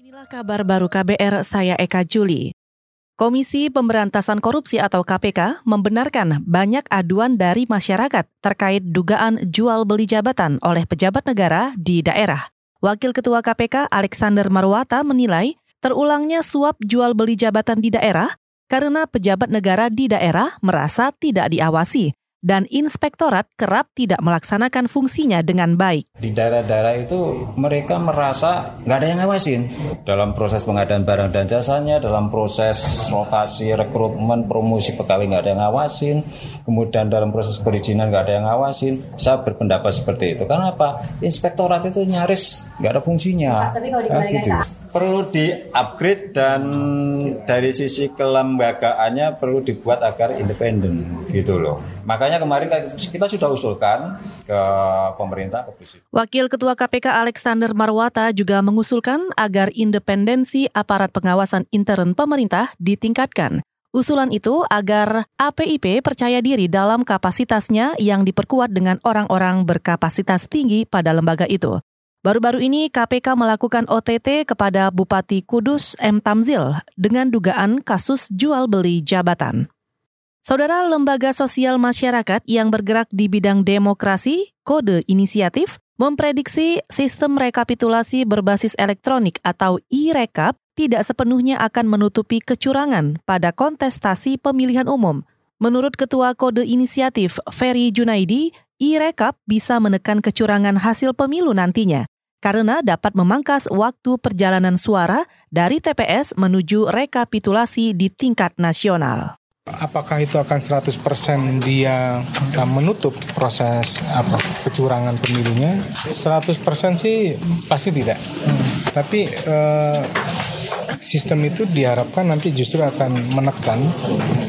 Inilah kabar baru KBR, saya Eka Juli. Komisi Pemberantasan Korupsi atau KPK membenarkan banyak aduan dari masyarakat terkait dugaan jual beli jabatan oleh pejabat negara di daerah. Wakil Ketua KPK Alexander Marwata menilai terulangnya suap jual beli jabatan di daerah karena pejabat negara di daerah merasa tidak diawasi dan inspektorat kerap tidak melaksanakan fungsinya dengan baik. Di daerah-daerah itu mereka merasa nggak ada yang ngawasin dalam proses pengadaan barang dan jasanya, dalam proses rotasi, rekrutmen, promosi pegawai nggak ada yang ngawasin, kemudian dalam proses perizinan nggak ada yang ngawasin. Saya berpendapat seperti itu. Karena apa? Inspektorat itu nyaris nggak ada fungsinya. Tapi kalau nah, gitu. Perlu di-upgrade dan dari sisi kelembagaannya perlu dibuat agar independen gitu loh. Makanya kemarin kita sudah usulkan ke pemerintah ke presiden. Wakil Ketua KPK Alexander Marwata juga mengusulkan agar independensi aparat pengawasan intern pemerintah ditingkatkan. Usulan itu agar APIP percaya diri dalam kapasitasnya yang diperkuat dengan orang-orang berkapasitas tinggi pada lembaga itu. Baru-baru ini KPK melakukan OTT kepada Bupati Kudus M. Tamzil dengan dugaan kasus jual beli jabatan. Saudara lembaga sosial masyarakat yang bergerak di bidang demokrasi, kode inisiatif, memprediksi sistem rekapitulasi berbasis elektronik atau e-rekap tidak sepenuhnya akan menutupi kecurangan pada kontestasi pemilihan umum. Menurut Ketua Kode Inisiatif Ferry Junaidi, e-rekap bisa menekan kecurangan hasil pemilu nantinya karena dapat memangkas waktu perjalanan suara dari TPS menuju rekapitulasi di tingkat nasional. Apakah itu akan 100% dia menutup proses apa kecurangan pemilunya? 100% sih pasti tidak. Tapi eh, sistem itu diharapkan nanti justru akan menekan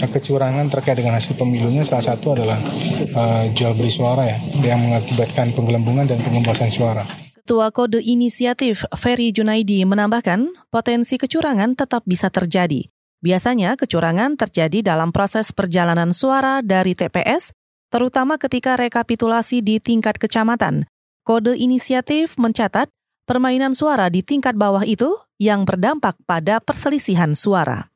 kecurangan terkait dengan hasil pemilunya. Salah satu adalah eh, jual beli suara ya, yang mengakibatkan penggelembungan dan pengembalian suara. Ketua Kode Inisiatif Ferry Junaidi menambahkan, potensi kecurangan tetap bisa terjadi. Biasanya kecurangan terjadi dalam proses perjalanan suara dari TPS, terutama ketika rekapitulasi di tingkat kecamatan. Kode inisiatif mencatat permainan suara di tingkat bawah itu yang berdampak pada perselisihan suara.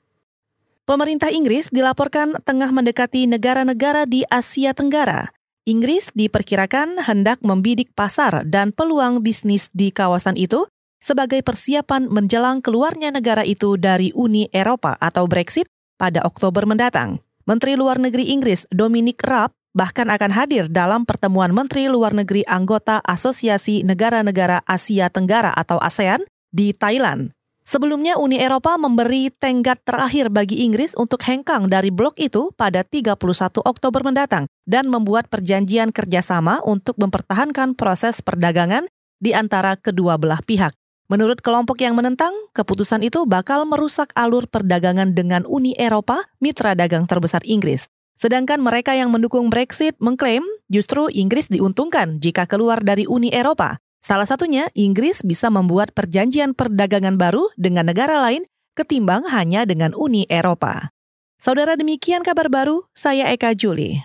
Pemerintah Inggris dilaporkan tengah mendekati negara-negara di Asia Tenggara. Inggris diperkirakan hendak membidik pasar dan peluang bisnis di kawasan itu sebagai persiapan menjelang keluarnya negara itu dari Uni Eropa atau Brexit pada Oktober mendatang. Menteri Luar Negeri Inggris Dominic Raab bahkan akan hadir dalam pertemuan Menteri Luar Negeri anggota Asosiasi Negara-Negara Asia Tenggara atau ASEAN di Thailand. Sebelumnya Uni Eropa memberi tenggat terakhir bagi Inggris untuk hengkang dari blok itu pada 31 Oktober mendatang dan membuat perjanjian kerjasama untuk mempertahankan proses perdagangan di antara kedua belah pihak. Menurut kelompok yang menentang, keputusan itu bakal merusak alur perdagangan dengan Uni Eropa, mitra dagang terbesar Inggris. Sedangkan mereka yang mendukung Brexit mengklaim justru Inggris diuntungkan jika keluar dari Uni Eropa. Salah satunya, Inggris bisa membuat perjanjian perdagangan baru dengan negara lain ketimbang hanya dengan Uni Eropa. Saudara demikian kabar baru, saya Eka Juli.